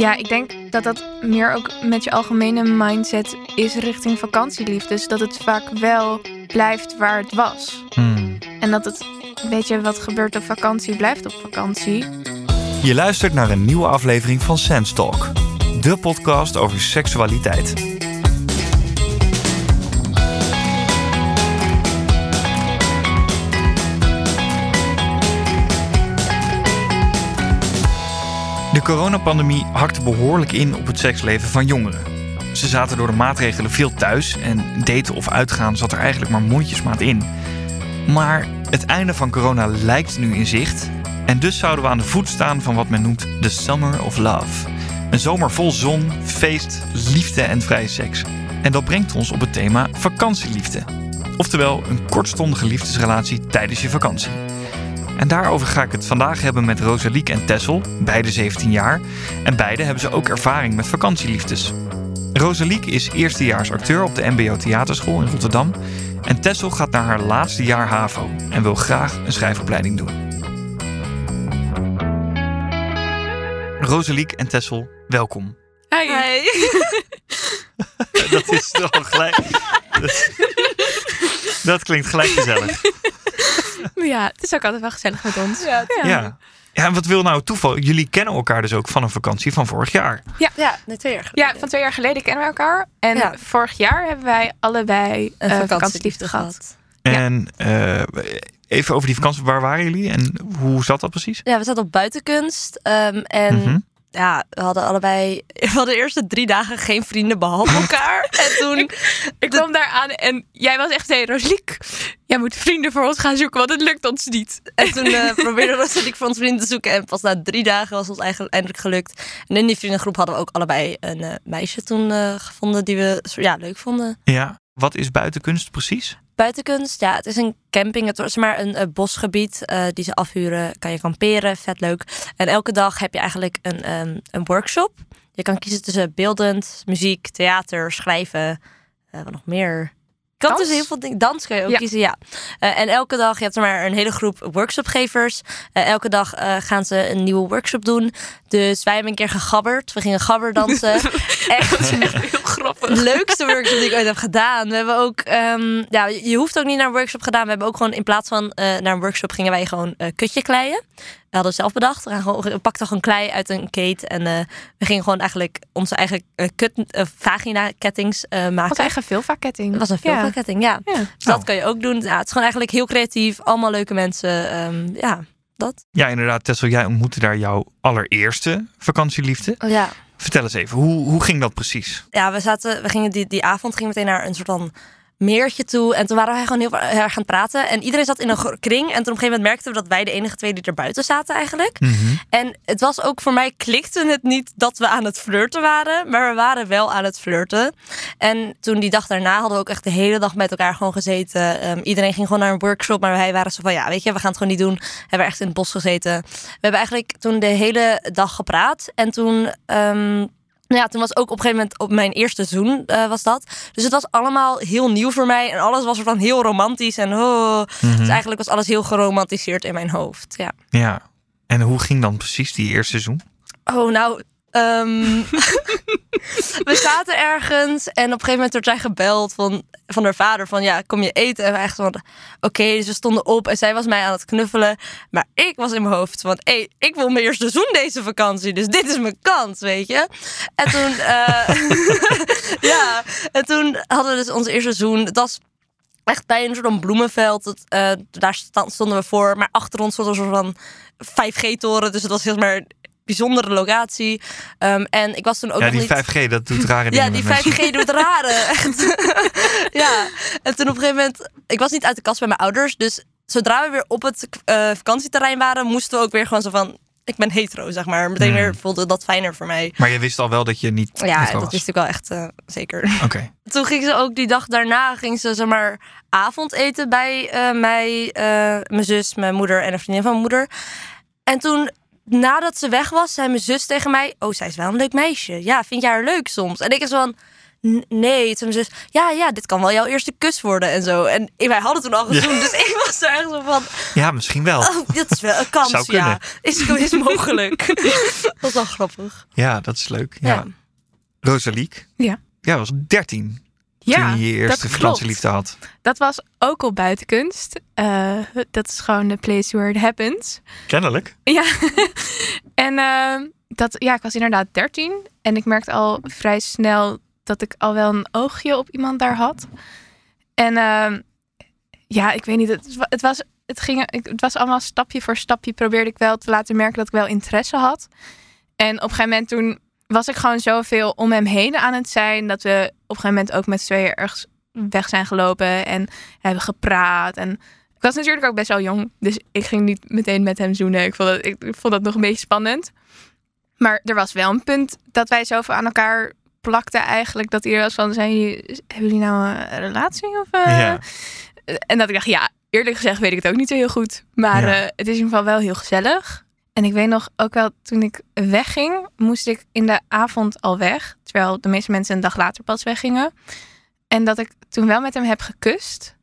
Ja, ik denk dat dat meer ook met je algemene mindset is richting vakantieliefdes. Dat het vaak wel blijft waar het was. Hmm. En dat het, weet je, wat gebeurt op vakantie, blijft op vakantie. Je luistert naar een nieuwe aflevering van Sense Talk, de podcast over seksualiteit. De coronapandemie hakte behoorlijk in op het seksleven van jongeren. Ze zaten door de maatregelen veel thuis en daten of uitgaan zat er eigenlijk maar mondjesmaat in. Maar het einde van corona lijkt nu in zicht. En dus zouden we aan de voet staan van wat men noemt de Summer of Love. Een zomer vol zon, feest, liefde en vrije seks. En dat brengt ons op het thema vakantieliefde. Oftewel een kortstondige liefdesrelatie tijdens je vakantie. En daarover ga ik het vandaag hebben met Rosaliek en Tessel, beide 17 jaar. En beide hebben ze ook ervaring met vakantieliefdes. Rosaliek is eerstejaars acteur op de MBO Theaterschool in Rotterdam. En Tessel gaat naar haar laatste jaar HAVO en wil graag een schrijfopleiding doen. Rosaliek en Tessel, welkom. Hey. Dat is toch gelijk. Dat, klinkt gelijk gezellig. Ja, het is ook altijd wel gezellig met ons. Ja, Ja. Ja, en wat wil nou het toeval? Jullie kennen elkaar dus ook van een vakantie van vorig jaar. ja nee, twee jaar geleden. Ja, van twee jaar geleden kennen we elkaar. En Ja. vorig jaar hebben wij allebei een een vakantieliefde vakantieliefde gehad. Ja. En eh, even over die vakantie, waar waren jullie en hoe zat dat precies? Ja, we zaten op buitenkunst. ehm, en Mhm. Ja, we hadden allebei... We hadden de eerste drie dagen geen vrienden behalve elkaar. en toen... Ik kwam daar aan en jij was echt, hey Rosliek, jij moet vrienden voor ons gaan zoeken, want het lukt ons niet. En toen eh probeerden we ik voor ons vrienden te zoeken. En pas na drie dagen was ons eigenlijk eindelijk gelukt. En in die vriendengroep hadden we ook allebei een eh, meisje toen eh, gevonden die we ja, leuk vonden. Ja. Wat is buitenkunst precies? Buitenkunst, ja, het is een camping. Het is maar een eh, bosgebied eh, die ze afhuren. Kan je kamperen, vet leuk. En elke dag heb je eigenlijk een, ehm, een workshop. Je kan kiezen tussen beeldend, muziek, theater, schrijven. eh, wat nog meer? Ik Dans? dus heel veel dingen. Dans kan je ook Ja. kiezen, ja. En elke dag, je hebt er maar een hele groep workshopgevers. Elke dag gaan ze een nieuwe workshop doen. Dus wij hebben een keer gegabberd. We gingen gabberdansen. Echt Heel grappig. leukste workshop die ik ooit heb gedaan. We hebben ook, ehm, ja, je hoeft ook niet naar een workshop gedaan. We hebben ook gewoon in plaats van eh, naar een workshop gingen wij gewoon eh, kutje kleien. We hadden het zelf bedacht. We, gaan gewoon, we pakten gewoon klei uit een kate en eh, we gingen gewoon eigenlijk onze eigen kut, vagina kettings eh, maken. Wat eigen filva-ketting. Het was een filmketting, ja. Ja. Dus dat Oh. kan je ook doen. Ja, het is gewoon eigenlijk heel creatief. Allemaal leuke mensen. ehm, ja, dat. Ja, inderdaad, Tessel, jij ontmoette daar jouw allereerste vakantieliefde. Ja. Vertel eens even, hoe, hoe ging dat precies? ja, we zaten, we gingen die, die avond gingen meteen naar een soort van meertje toe. En toen waren wij gewoon heel, erg aan het praten. En iedereen zat in een kring. En toen op een gegeven moment merkten we dat wij de enige twee die er buiten zaten eigenlijk. Mhm. En het was ook voor mij klikte het niet dat we aan het flirten waren. Maar we waren wel aan het flirten. En toen die dag daarna hadden we ook echt de hele dag met elkaar gewoon gezeten. Ehm, iedereen ging gewoon naar een workshop. Maar wij waren zo van, ja, weet je, we gaan het gewoon niet doen. Hebben we echt in het bos gezeten. We hebben eigenlijk toen de hele dag gepraat. En toen... ehm, ja, toen was ook op een gegeven moment op mijn eerste seizoen eh, was dat. Dus het was allemaal heel nieuw voor mij. En alles was er van heel romantisch. En oh, Mhm. dus eigenlijk was alles heel geromantiseerd in mijn hoofd. Ja. Ja. En hoe ging dan precies die eerste seizoen? Oh, nou. Ehm, we zaten ergens en op een gegeven moment werd zij gebeld van, van haar vader van ja, kom je eten? En wij echt van oké, dus we stonden op en zij was mij aan het knuffelen. Maar ik was in mijn hoofd van hé, ik wil mijn eerste seizoen deze vakantie, dus dit is mijn kans, weet je? En toen, eh, ja, en toen hadden we dus ons eerste seizoen. Het was echt bij een soort van bloemenveld. Het, eh, daar stonden we voor, maar achter ons stond een soort van 5G-toren, dus het was zeg maar bijzondere locatie. Ehm, en ik was toen ook ja, nog die niet... 5G, dat doet rare dingen Ja, die met mensen. 5G doet rare. Echt. ja. En toen op een gegeven moment... Ik was niet uit de kast bij mijn ouders. Dus zodra we weer op het eh, vakantieterrein waren... moesten we ook weer gewoon zo van... Ik ben hetero, zeg maar. Meteen Hmm. weer voelde dat fijner voor mij. Maar je wist al wel dat je niet Ja, dat wist ik wel echt eh, zeker. Oké. Toen ging ze ook die dag daarna... ging ze zeg maar avondeten bij eh, mij, mijn zus, mijn moeder... en een vriendin van mijn moeder. En toen nadat ze weg was, zei mijn zus tegen mij... Oh, zij is wel een leuk meisje. Ja, vind jij haar leuk soms? En ik is van... "N- nee. Toen zei ze, ja, ja, dit kan wel jouw eerste kus worden en zo. En wij hadden toen al gezoend, dus ik was er echt zo van, Ja, misschien wel. oh, dit is wel een kans, Zou ja. kunnen. Is, is mogelijk. dat was wel grappig. Ja, dat is leuk. Ja. Ja. Rosaliek? Ja. Jij was 13 Ja, toen je je eerste vakantieliefde had. Dat was ook al buitenkunst. Eh, dat is gewoon de place where it happens. Kennelijk. Ja. en eh, dat, ja, ik was inderdaad 13. En ik merkte al vrij snel dat ik al wel een oogje op iemand daar had. En eh, ja, ik weet niet. Het, het, was, het, ging, ik- het was allemaal stapje voor stapje. Probeerde ik wel te laten merken dat ik wel interesse had. En op een gegeven moment toen was ik gewoon zoveel om hem heen aan het zijn. Dat we op een gegeven moment ook met z'n tweeën ergens weg zijn gelopen. En hebben gepraat. En ik was natuurlijk ook best wel jong. Dus ik ging niet meteen met hem zoenen. Ik vond dat, ik, ik vond dat nog een beetje spannend. Maar er was wel een punt dat wij zoveel aan elkaar plakten eigenlijk. Dat iedereen was van, zijn jullie, hebben jullie nou een relatie? Of, eh? Ja. En dat ik dacht, ja, eerlijk gezegd weet ik het ook niet zo heel goed. Maar Ja. eh, het is in ieder geval wel heel gezellig. En ik weet nog ook wel, toen ik wegging, moest ik in de avond al weg. Terwijl de meeste mensen een dag later pas weggingen. En dat ik toen wel met hem heb gekust.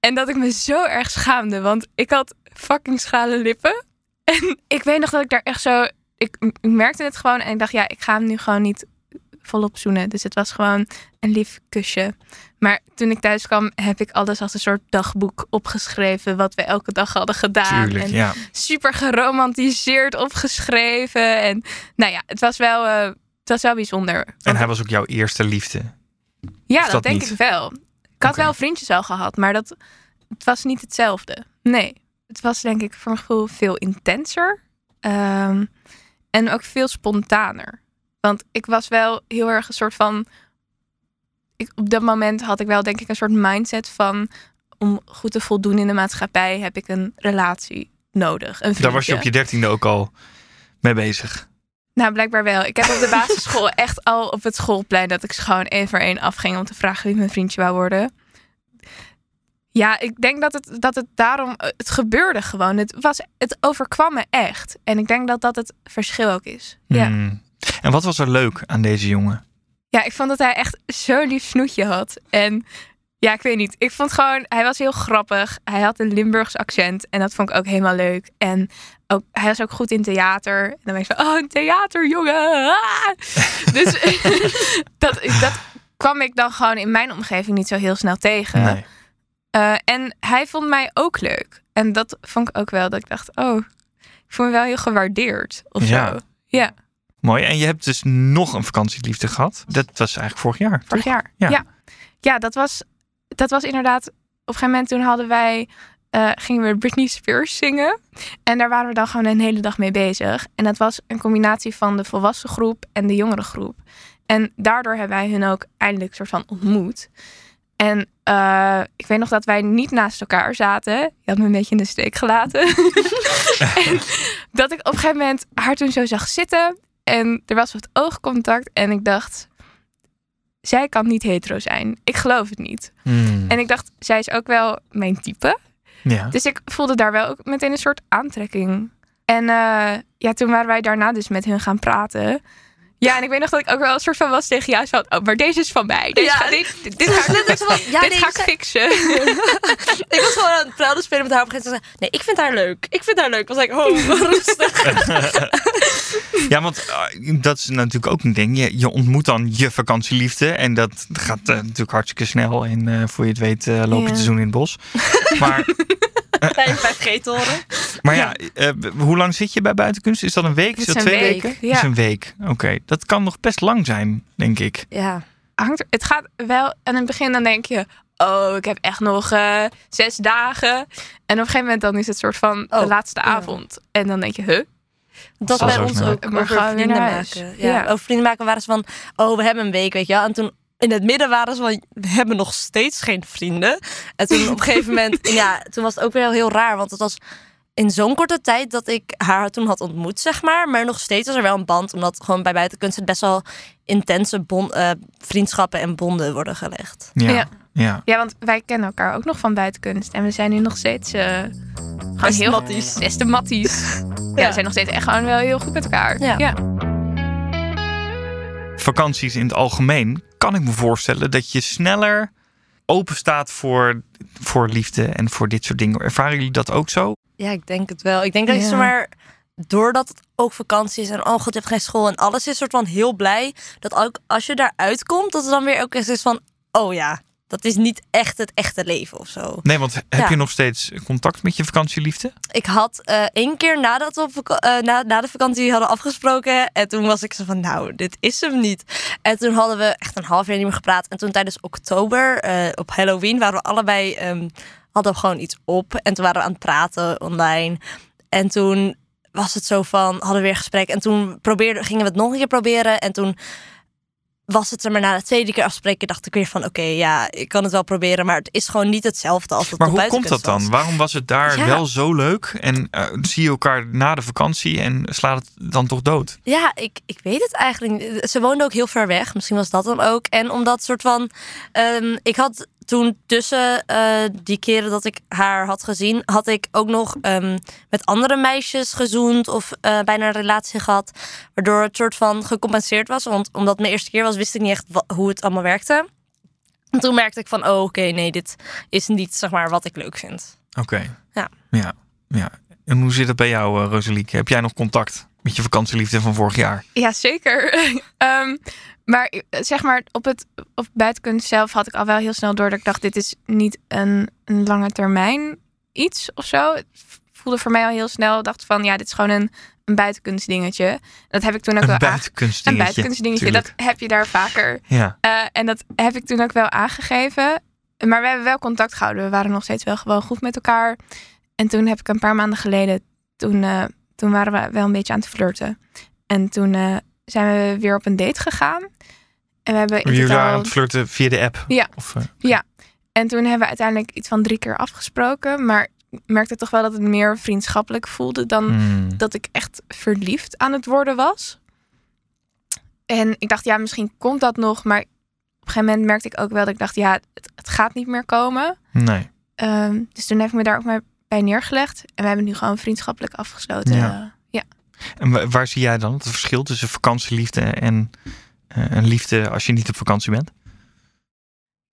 En dat ik me zo erg schaamde, want ik had fucking schrale lippen. En ik weet nog dat ik daar echt zo... Ik, ik merkte het gewoon en ik dacht, ja, ik ga hem nu gewoon niet volop zoenen. Dus het was gewoon een lief kusje. Maar toen ik thuis kwam, heb ik alles als een soort dagboek opgeschreven. Wat we elke dag hadden gedaan. Tuurlijk, en ja. super geromantiseerd opgeschreven. En nou ja, het was wel, eh, het was wel bijzonder. En hij was ook jouw eerste liefde. ja, dat, dat denk niet? ik wel. Ik had wel vriendjes al gehad, maar dat, het was niet hetzelfde. Nee, het was denk ik voor mijn gevoel veel intenser. Ehm, en ook veel spontaner. Want ik was wel heel erg een soort van... Ik, op dat moment had ik wel denk ik een soort mindset van... om goed te voldoen in de maatschappij heb ik een relatie nodig. Een Daar was je op je dertiende ook al mee bezig. Nou, blijkbaar wel. Ik heb op de basisschool echt al op het schoolplein dat ik gewoon één voor één afging om te vragen wie mijn vriendje wou worden. Ja, ik denk dat het, dat het daarom, het gebeurde gewoon. Het, was, het overkwam me echt. En ik denk dat dat het verschil ook is. Ja. Hmm. En wat was er leuk aan deze jongen? ja, ik vond dat hij echt zo'n lief snoetje had. En ja, ik weet niet. Ik vond gewoon, hij was heel grappig. Hij had een Limburgs accent en dat vond ik ook helemaal leuk. En ook, hij was ook goed in theater. En dan ben ik van, oh, een theaterjongen. Ah! dus dat, dat kwam ik dan gewoon in mijn omgeving niet zo heel snel tegen. Nee. Eh, en hij vond mij ook leuk. En dat vond ik ook wel dat ik dacht, oh, ik voel me wel heel gewaardeerd of Ja. zo. Ja, Mooi. En je hebt dus nog een vakantieliefde gehad. Dat was eigenlijk vorig jaar. vorig toch? jaar. Ja. Ja, ja. dat, was, dat was inderdaad, op een gegeven moment toen hadden wij, eh, gingen we Britney Spears zingen. En daar waren we dan gewoon een hele dag mee bezig. En dat was een combinatie van de volwassen groep en de jongere groep. En daardoor hebben wij hun ook eindelijk soort van ontmoet. En eh, ik weet nog dat wij niet naast elkaar zaten. Je had me een beetje in de steek gelaten. en dat ik op een gegeven moment haar toen zo zag zitten. En er was wat oogcontact. En ik dacht, zij kan niet hetero zijn. Ik geloof het niet. Hmm. En ik dacht, zij is ook wel mijn type. Ja. Dus ik voelde daar wel ook meteen een soort aantrekking. En eh, ja, toen waren wij daarna dus met hun gaan praten. Ja, en ik weet nog dat ik ook wel een soort van was tegen jou. Van, oh, maar deze is van mij. Deze Ja. ga, dit, dit, dit ga, ik, van, ja, dit nee, ga ik fixen. ik was gewoon aan het praten spelen met haar op een gegeven moment. Nee, ik vind haar leuk. Ik vind haar leuk. Ik was like, oh, rustig. Ja, want eh, dat is natuurlijk ook een ding. Je, je ontmoet dan je vakantieliefde. En dat gaat eh, natuurlijk hartstikke snel. En eh, voor je het weet eh, loop je Ja. te zoenen in het bos. Maar, Bij een 5G-toren. maar ja, eh, hoe lang zit je bij buitenkunst? Is dat een week? Is Het dat is twee week, weken? ja. is een week. Oké, dat kan nog best lang zijn, denk ik. Ja. Hangt, er- het gaat wel aan het begin, dan denk je... Oh, ik heb echt nog eh, zes dagen. En op een gegeven moment dan is het soort van de Oh, laatste ja. avond. En dan denk je, huh? Dat bij ons ook Maar over gaan vrienden maken. Ja. Ja. Over vrienden maken waren ze van, oh, we hebben een week, weet je wel. En toen in het midden waren ze van, we hebben nog steeds geen vrienden. En toen op een gegeven moment, en ja, toen was het ook weer heel raar. Want het was in zo'n korte tijd dat ik haar toen had ontmoet, zeg maar. Maar nog steeds was er wel een band, omdat gewoon bij buitenkunst het best wel intense bon, eh, vriendschappen en bonden worden gelegd. Ja. Ja. ja. Ja, want wij kennen elkaar ook nog van buitenkunst. En we zijn nu nog steeds eh gewoon Beste heel matties. Beste matties. Ja. we zijn nog steeds echt gewoon wel heel goed met elkaar. Ja. ja. Vakanties in het algemeen, kan ik me voorstellen dat je sneller open staat voor, voor liefde en voor dit soort dingen. Ervaren jullie dat ook zo? Ja, ik denk het wel. Ik denk dat je Ja. zomaar, doordat het ook vakantie is en oh god, je hebt geen school en alles is soort van heel blij dat ook als je daaruit komt, dat het dan weer ook eens is van, oh ja, dat is niet echt het echte leven of zo. Nee, want heb Ja. je nog steeds contact met je vakantieliefde? Ik had eh één keer nadat we op eh, na, na de vakantie hadden afgesproken. En toen was ik zo van, nou, dit is hem niet. En toen hadden we echt een half jaar niet meer gepraat. En toen tijdens oktober, eh, op Halloween, waren we allebei, ehm, hadden we gewoon iets op. En toen waren we aan het praten online. En toen was het zo van, hadden we weer gesprek. En toen probeerden, gingen we het nog een keer proberen. En toen was het er maar na de tweede keer afspreken, dacht ik weer van, oké, ja, ik kan het wel proberen. Maar het is gewoon niet hetzelfde als het Maar hoe komt dat dan? was. Waarom was het daar Ja. wel zo leuk en eh, zie je elkaar na de vakantie en slaat het dan toch dood? Ja, ik, ik weet het eigenlijk niet. Ze woonde ook heel ver weg. Misschien was dat dan ook. En omdat soort van... ehm, ik had toen tussen eh, die keren dat ik haar had gezien... had ik ook nog ehm, met andere meisjes gezoend... of eh, bijna een relatie gehad. Waardoor het soort van gecompenseerd was. Want omdat het mijn eerste keer was, wist ik niet echt hoe het allemaal werkte. En toen merkte ik van, oh oké, nee, dit is niet zeg maar wat ik leuk vind. Oké. Ja. ja. Ja. En hoe zit het bij jou, uh, Rosalieke? Heb jij nog contact met je vakantieliefde van vorig jaar? Ja, zeker. Ehm, maar eh, zeg maar, op het op buitenkunst zelf had ik al wel heel snel door dat ik dacht, dit is niet een, een lange termijn iets of zo. Het voelde voor mij al heel snel, dacht van ja, dit is gewoon een, een buitenkunstdingetje. En dat heb ik toen ook Een wel aange- Een buitenkunstdingetje. buitenkunstdingetje, tuurlijk. dat heb je daar vaker. Ja. Eh, en dat heb ik toen ook wel aangegeven. Maar we hebben wel contact gehouden. We waren nog steeds wel gewoon goed met elkaar. En toen heb ik een paar maanden geleden, toen, eh, toen waren we wel een beetje aan het flirten. En toen eh, zijn we weer op een date gegaan. En we hebben in Jullie waren aan het flirten via de app? Ja. Of, eh, En toen hebben we uiteindelijk iets van drie keer afgesproken. Maar ik merkte toch wel dat het meer vriendschappelijk voelde dan hmm. dat ik echt verliefd aan het worden was. En ik dacht, ja, misschien komt dat nog. Maar op een gegeven moment merkte ik ook wel dat ik dacht, ja, het, het gaat niet meer komen. Nee. Ehm, dus toen heb ik me daar ook maar bij neergelegd. En we hebben nu gewoon vriendschappelijk afgesloten. Ja. Ja. En wa- waar zie jij dan het verschil tussen vakantieliefde en eh, een liefde als je niet op vakantie bent?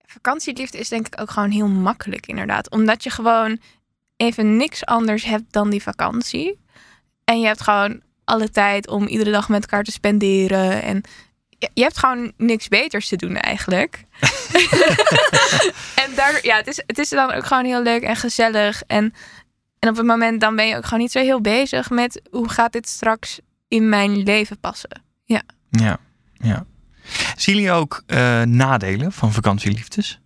Vakantieliefde is denk ik ook gewoon heel makkelijk inderdaad. Omdat je gewoon even niks anders hebt dan die vakantie. En je hebt gewoon alle tijd om iedere dag met elkaar te spenderen. En je, hebt gewoon niks beters te doen eigenlijk. en daardoor, ja, het is, het is dan ook gewoon heel leuk en gezellig. En, en op het moment dan ben je ook gewoon niet zo heel bezig met hoe gaat dit straks in mijn leven passen. Ja. ja. Zien jullie ook eh, nadelen van vakantieliefdes?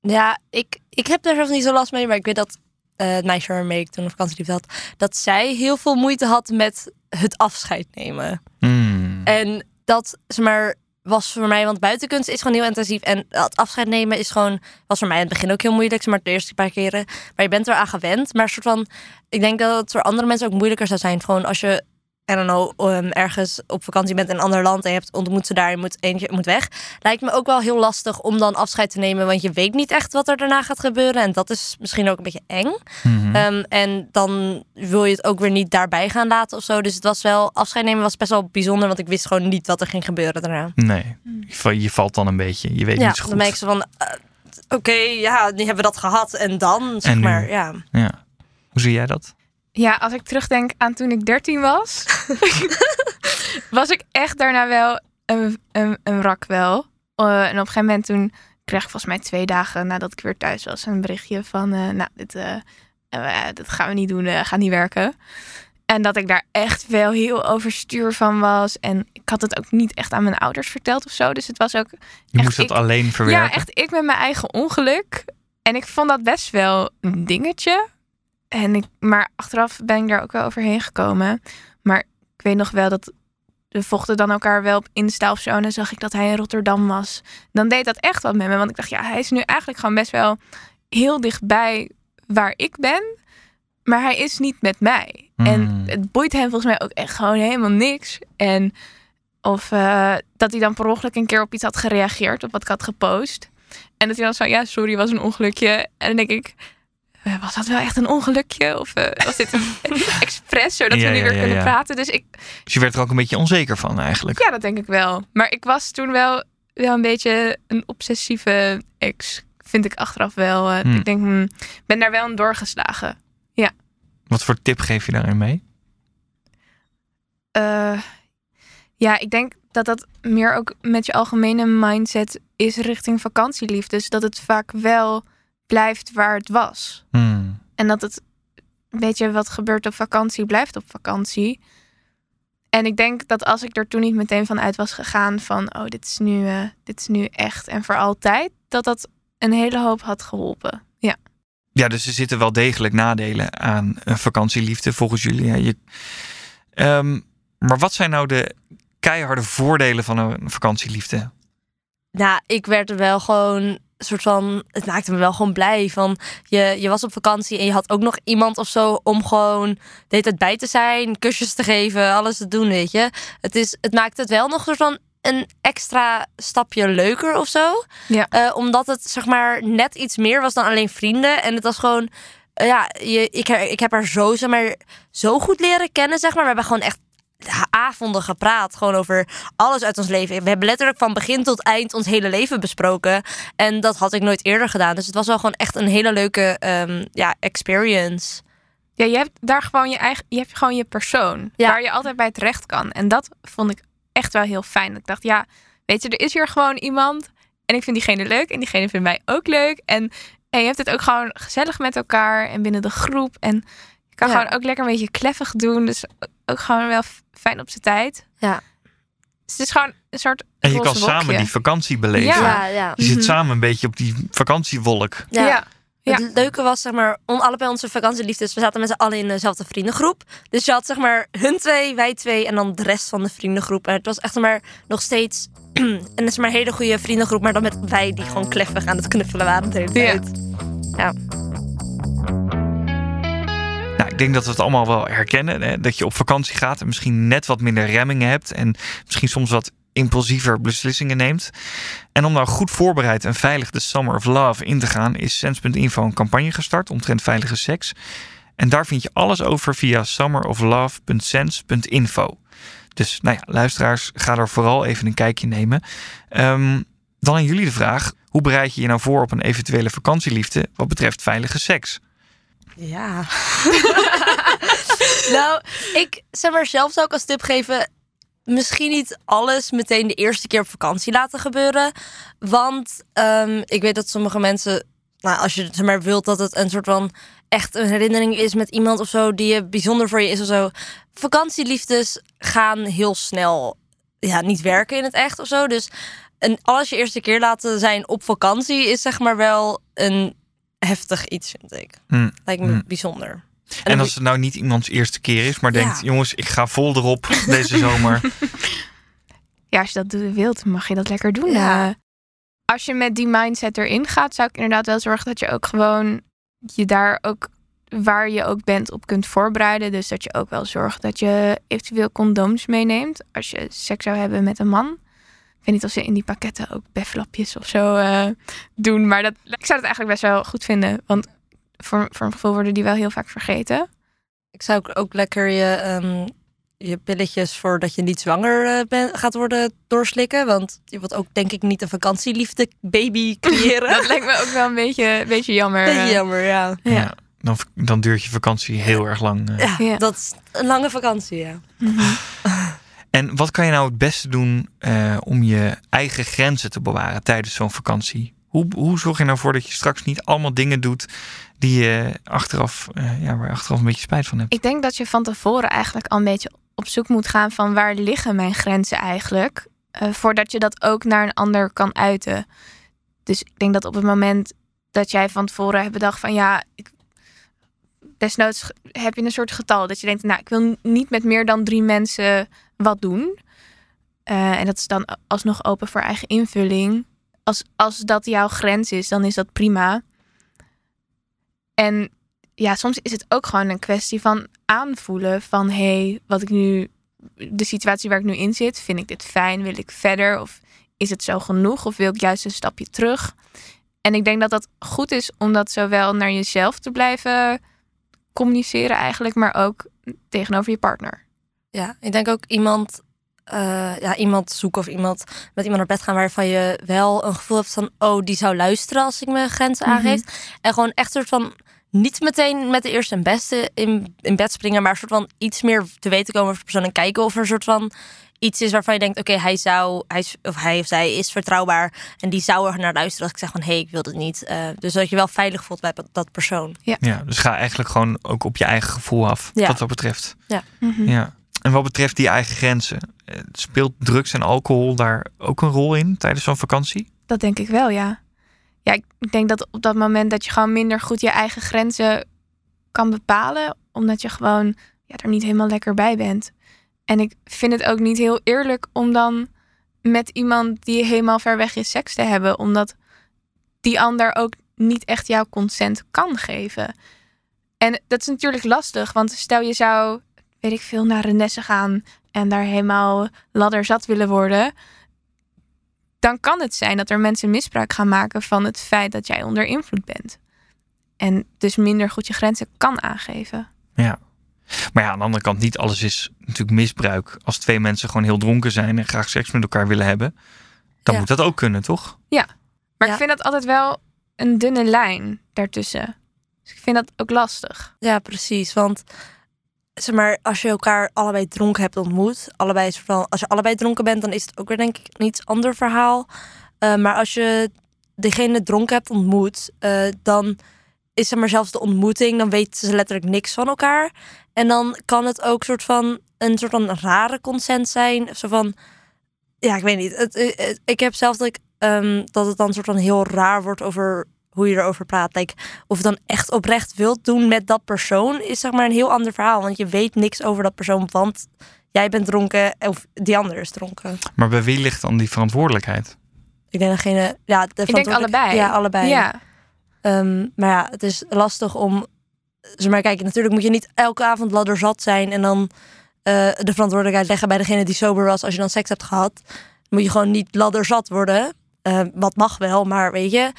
Ja, ik, ik heb daar zelf niet zo last mee, maar ik weet dat eh het meisje waarmee ik toen een vakantieliefde had, dat zij heel veel moeite had met het afscheid nemen. Hmm. En dat, zeg maar, was voor mij, want buitenkunst is gewoon heel intensief. En het afscheid nemen is gewoon, was voor mij in het begin ook heel moeilijk, zeg maar de eerste paar keren. Maar je bent eraan gewend. Maar soort van, ik denk dat het voor andere mensen ook moeilijker zou zijn. Gewoon als je, I don't know, um, ergens op vakantie bent in een ander land en je hebt ontmoet ze daar, je moet eentje je moet weg. Lijkt me ook wel heel lastig om dan afscheid te nemen, want je weet niet echt wat er daarna gaat gebeuren. En dat is misschien ook een beetje eng. Mhm. Ehm, en dan wil je het ook weer niet daarbij gaan laten of zo. Dus het was wel, afscheid nemen was best wel bijzonder, want ik wist gewoon niet wat er ging gebeuren daarna. nee, je, va- je valt dan een beetje. Je weet Ja, niet zo dan goed. ik zo van, eh, oké, ja, nu hebben we dat gehad. En dan, zeg En maar, ja. Ja. Hoe zie jij dat? Ja, als ik terugdenk aan toen ik 13 was, was ik echt daarna wel een, een, een wrak wel. Eh, en op een gegeven moment toen kreeg ik volgens mij twee dagen nadat ik weer thuis was een berichtje van, eh, nou, dit, dit gaan we niet doen, eh, gaat niet werken. En dat ik daar echt wel heel overstuur van was. En ik had het ook niet echt aan mijn ouders verteld of zo. Dus het was ook Je Echt, moest dat ik- alleen verwerken. ja, echt ik met mijn eigen ongeluk. En ik vond dat best wel een dingetje. En ik, maar achteraf ben ik daar ook wel overheen gekomen. Maar ik weet nog wel dat we vochten dan elkaar wel op Insta of zo. En dan zag ik dat hij in Rotterdam was. Dan deed dat echt wat met me. Want ik dacht, ja, hij is nu eigenlijk gewoon best wel heel dichtbij waar ik ben. Maar hij is niet met mij. Hmm. En het boeit hem volgens mij ook echt gewoon helemaal niks. En of eh, dat hij dan per ongeluk een keer op iets had gereageerd, op wat ik had gepost. En dat hij dan zo, ja, sorry, was een ongelukje. En dan denk ik, was dat wel echt een ongelukje? Of eh, was dit een expres, zodat Ja, we nu ja, weer ja, kunnen ja. praten? Dus ik, Dus je werd er ook een beetje onzeker van eigenlijk. ja, dat denk ik wel. Maar ik was toen wel, wel een beetje een obsessieve ex. Vind ik achteraf wel. eh, Hmm. Ik denk, hmm, ben daar wel in doorgeslagen. Wat voor tip geef je daarin mee? Eh, ja, ik denk dat dat meer ook met je algemene mindset is richting vakantieliefdes. Dat het vaak wel blijft waar het was. Hmm. En dat het, weet je, wat gebeurt op vakantie, blijft op vakantie. En ik denk dat als ik er toen niet meteen van uit was gegaan van, oh, dit is nu, eh, dit is nu echt en voor altijd, dat dat een hele hoop had geholpen. Ja. Ja, dus er zitten wel degelijk nadelen aan een vakantieliefde volgens jullie. Ja, je, Ehm, maar wat zijn nou de keiharde voordelen van een vakantieliefde? Nou, ik werd er wel gewoon soort van. Het maakte me wel gewoon blij. Van je, je was op vakantie en je had ook nog iemand of zo om gewoon de hele tijd bij te zijn, kusjes te geven, alles te doen, weet je. Het, is, het maakt het wel nog een soort van een extra stapje leuker of zo. Ja. Eh, omdat het zeg maar net iets meer was dan alleen vrienden. En het was gewoon. eh, ja, je, ik, ik heb haar zo, zeg maar, zo goed leren kennen, zeg maar. We hebben gewoon echt avonden gepraat. Gewoon over alles uit ons leven. We hebben letterlijk van begin tot eind ons hele leven besproken. En dat had ik nooit eerder gedaan. Dus het was wel gewoon echt een hele leuke ehm, ja, experience. Ja, je hebt daar gewoon je eigen, je hebt gewoon je persoon Ja. waar je altijd bij terecht kan. En dat vond ik echt wel heel fijn. Ik dacht, ja, weet je, er is hier gewoon iemand en ik vind diegene leuk en diegene vindt mij ook leuk. En, en je hebt het ook gewoon gezellig met elkaar en binnen de groep. En je kan Ja. gewoon ook lekker een beetje kleffig doen. Dus ook gewoon wel fijn op zijn tijd. Ja. Dus het is gewoon een soort En je kan wolkje. samen die vakantie beleven. Ja. Ja, ja. Je zit Mhm. samen een beetje op die vakantiewolk. ja. Ja. Ja. Het leuke was, zeg maar, on, allebei onze vakantieliefdes. We zaten met z'n allen in dezelfde vriendengroep. Dus je had, zeg maar, hun twee, wij twee en dan de rest van de vriendengroep. En het was echt, zeg maar, nog steeds een, zeg maar, hele goede vriendengroep. Maar dan met wij die gewoon kleffig aan het knuffelen waren de hele Ja. tijd. Ja. Ik denk dat we het allemaal wel herkennen. Hè? Dat je op vakantie gaat en misschien net wat minder remmingen hebt. En misschien soms wat impulsiever beslissingen neemt. En om nou goed voorbereid en veilig de Summer of Love in te gaan, is Sense.info een campagne gestart omtrent veilige seks. En daar vind je alles over via summeroflove.sense.info. Dus nou ja, luisteraars, ga er vooral even een kijkje nemen. Ehm, dan aan jullie de vraag: hoe bereid je je nou voor op een eventuele vakantieliefde wat betreft veilige seks? Ja. nou, ik zeg maar zelf zou ik als tip geven. Misschien niet alles meteen de eerste keer op vakantie laten gebeuren. Want ehm, ik weet dat sommige mensen. Nou, als je zeg maar wilt dat het een soort van echt een herinnering is met iemand of zo die bijzonder voor je is of zo. Vakantieliefdes gaan heel snel ja, niet werken in het echt of zo. Dus een alles je eerste keer laten zijn op vakantie is zeg maar wel een heftig iets, vind ik. Hm. Lijkt me Hmm. bijzonder. En als het nou niet iemands eerste keer is, maar Ja. denkt: jongens, ik ga vol erop deze zomer. Ja, als je dat wilt, mag je dat lekker doen. Ja. Eh, als je met die mindset erin gaat, zou ik inderdaad wel zorgen dat je ook gewoon je daar ook waar je ook bent op kunt voorbereiden. Dus dat je ook wel zorgt dat je eventueel condooms meeneemt als je seks zou hebben met een man. Ik weet niet of ze in die pakketten ook beflapjes of zo eh, doen, maar dat, ik zou het eigenlijk best wel goed vinden, want voor, voor een gevoel worden die wel heel vaak vergeten. Ik zou ook- lekker je, ehm, je pilletjes voordat je niet zwanger eh, bent, gaat worden doorslikken. Want je wilt ook denk ik niet een vakantieliefde baby creëren. Dat lijkt me ook wel een beetje, een beetje jammer. Beetje eh. jammer, ja. Ja. dan, dan duurt je vakantie heel erg lang. eh. Ja, Ja. dat is een lange vakantie, ja. Mhm. En wat kan je nou het beste doen eh, om je eigen grenzen te bewaren tijdens zo'n vakantie? Hoe, hoe zorg je nou voor dat je straks niet allemaal dingen doet die je achteraf, eh, ja, waar achteraf een beetje spijt van hebt? Ik denk dat je van tevoren eigenlijk al een beetje op zoek moet gaan van waar liggen mijn grenzen eigenlijk. eh, voordat je dat ook naar een ander kan uiten. Dus ik denk dat op het moment dat jij van tevoren hebt bedacht van ja, ik, desnoods heb je een soort getal. Dat je denkt, nou, ik wil niet met meer dan drie mensen wat doen. Eh, en dat is dan alsnog open voor eigen invulling. Als, als dat jouw grens is, dan is dat prima. En ja, soms is het ook gewoon een kwestie van aanvoelen van hé, hey, wat ik nu, de situatie waar ik nu in zit, vind ik dit fijn? Wil ik verder? Of is het zo genoeg? Of wil ik juist een stapje terug? En ik denk dat dat goed is om dat zowel naar jezelf te blijven communiceren eigenlijk, maar ook tegenover je partner. Ja, ik denk ook iemand, eh, ja, iemand zoeken of iemand met iemand naar bed gaan waarvan je wel een gevoel hebt van, oh, die zou luisteren als ik mijn grenzen Mhm. aangeef. En gewoon echt soort van niet meteen met de eerste en beste in, in bed springen, maar soort van iets meer te weten komen over de persoon en kijken of er een soort van iets is waarvan je denkt, oké, hij zou, hij is, of hij of zij is vertrouwbaar en die zou er naar luisteren als ik zeg van, hé, hey, ik wil het niet. Eh, dus dat je wel veilig voelt bij dat persoon. Ja, dus ga eigenlijk gewoon ook op je eigen gevoel af, Ja. wat dat betreft. Mhm. Ja. En wat betreft die eigen grenzen, eh, speelt drugs en alcohol daar ook een rol in tijdens zo'n vakantie? Dat denk ik wel, ja. Ja, ik ik denk dat op dat moment dat je gewoon minder goed je eigen grenzen kan bepalen, omdat je gewoon ja, er niet helemaal lekker bij bent. En ik vind het ook niet heel eerlijk om dan met iemand die helemaal ver weg is seks te hebben, omdat die ander ook niet echt jouw consent kan geven. En dat is natuurlijk lastig, want stel je zou, weet ik veel, naar Renesse gaan en daar helemaal ladderzat willen worden, dan kan het zijn dat er mensen misbruik gaan maken van het feit dat jij onder invloed bent. En dus minder goed je grenzen kan aangeven. Ja. Maar ja, aan de andere kant, niet alles is natuurlijk misbruik. Als twee mensen gewoon heel dronken zijn en graag seks met elkaar willen hebben, dan Ja. moet dat ook kunnen, toch? Maar Ja. ik vind dat altijd wel een dunne lijn daartussen. Dus ik vind dat ook lastig. Ja, precies. Want zeg maar, als je elkaar allebei dronken hebt ontmoet, allebei als je allebei dronken bent, dan is het ook weer denk ik een iets ander verhaal. Eh, maar als je degene dronken hebt ontmoet, eh, dan is zeg maar zelfs de ontmoeting, dan weten ze letterlijk niks van elkaar. En dan kan het ook soort van een soort van rare consent zijn. Zo van, ja, ik weet niet. Het, het- ik heb zelf dat ik ehm, dat het dan soort van heel raar wordt over hoe je erover praat. Like, of je dan echt oprecht wilt doen met dat persoon, is zeg maar een heel ander verhaal. Want je weet niks over dat persoon, want jij bent dronken of die ander is dronken. Maar bij wie ligt dan die verantwoordelijkheid? Ik denk degene, ja, de Ik denk allebei. Ja, allebei. Ja, Ehm, maar ja, het is lastig om. Zeg maar, kijk, natuurlijk moet je niet elke avond ladderzat zijn en dan eh, de verantwoordelijkheid leggen bij degene die sober was als je dan seks hebt gehad. Dan moet je gewoon niet ladderzat worden. Eh, wat mag wel, maar weet je,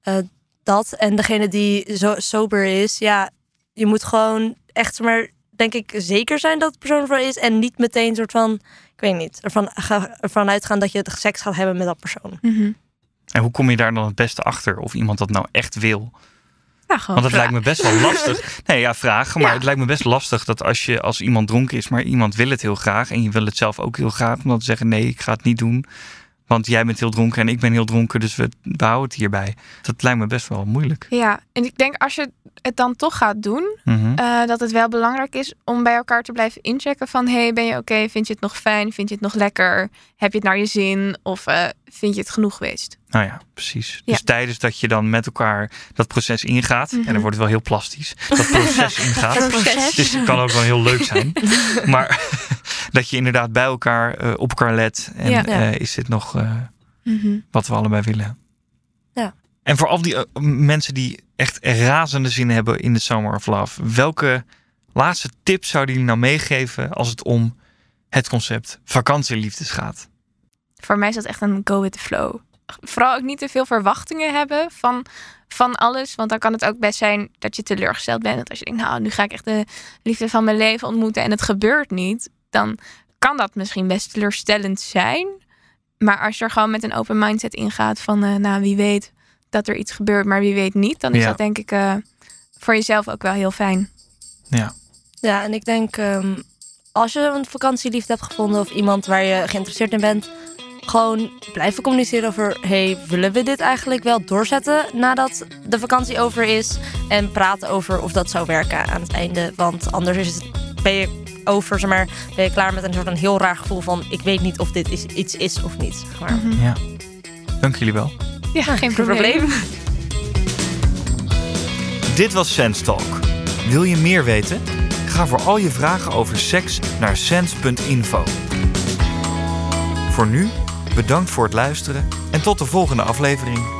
eh, dat. En degene die zo sober is, ja, je moet gewoon echt maar, denk ik, zeker zijn dat de persoon ervoor is en niet meteen soort van, ik weet niet, ervan, ervan uitgaan dat je seks gaat hebben met dat persoon. Mhm. En hoe kom je daar dan het beste achter of iemand dat nou echt wil? Nou, gewoon Want het lijkt me best wel lastig. Nee, ja, vragen. Maar Ja. het lijkt me best lastig dat als je als iemand dronken is, maar iemand wil het heel graag en je wil het zelf ook heel graag, om dan te zeggen nee, ik ga het niet doen. Want jij bent heel dronken en ik ben heel dronken, dus we, we houden het hierbij. Dat lijkt me best wel moeilijk. Ja, en ik denk als je het dan toch gaat doen, Mhm. eh, dat het wel belangrijk is om bij elkaar te blijven inchecken van hey, ben je oké? Vind je het nog fijn? Vind je het nog lekker? Heb je het naar je zin? Of eh, vind je het genoeg geweest? Nou ja, precies. Ja. Dus tijdens dat je dan met elkaar dat proces ingaat, en Mhm. dan wordt het wel heel plastisch, dat proces ingaat. Proces. Dus het kan ook wel heel leuk zijn. maar dat je inderdaad bij elkaar eh, op elkaar let. En Ja. eh, is dit nog eh, Mhm. wat we allebei willen? Ja. En voor al die mensen die echt razende zin hebben in de Summer of Love, welke laatste tips zouden jullie nou meegeven als het om het concept vakantieliefdes gaat? Voor mij is dat echt een go with the flow. Vooral ook niet te veel verwachtingen hebben van, van alles. Want dan kan het ook best zijn dat je teleurgesteld bent. Dat als je denkt, nou, nu ga ik echt de liefde van mijn leven ontmoeten en het gebeurt niet. Dan kan dat misschien best teleurstellend zijn. Maar als je er gewoon met een open mindset ingaat van, eh, nou, wie weet dat er iets gebeurt, maar wie weet niet. Dan is Ja. dat denk ik eh, voor jezelf ook wel heel fijn. Ja. Ja, en ik denk ehm, als je een vakantieliefde hebt gevonden of iemand waar je geïnteresseerd in bent, gewoon blijven communiceren over: hey, willen we dit eigenlijk wel doorzetten nadat de vakantie over is? En praten over of dat zou werken aan het einde. Want anders is het, ben je over, zeg maar, ben je klaar met een soort van heel raar gevoel van: ik weet niet of dit is, iets is of niet. Zeg maar. Mhm. ja. Dank jullie wel. Ja, geen probleem. Dit was Sense Talk. Wil je meer weten? Ga voor al je vragen over seks naar sens.info. Voor nu, bedankt voor het luisteren en tot de volgende aflevering.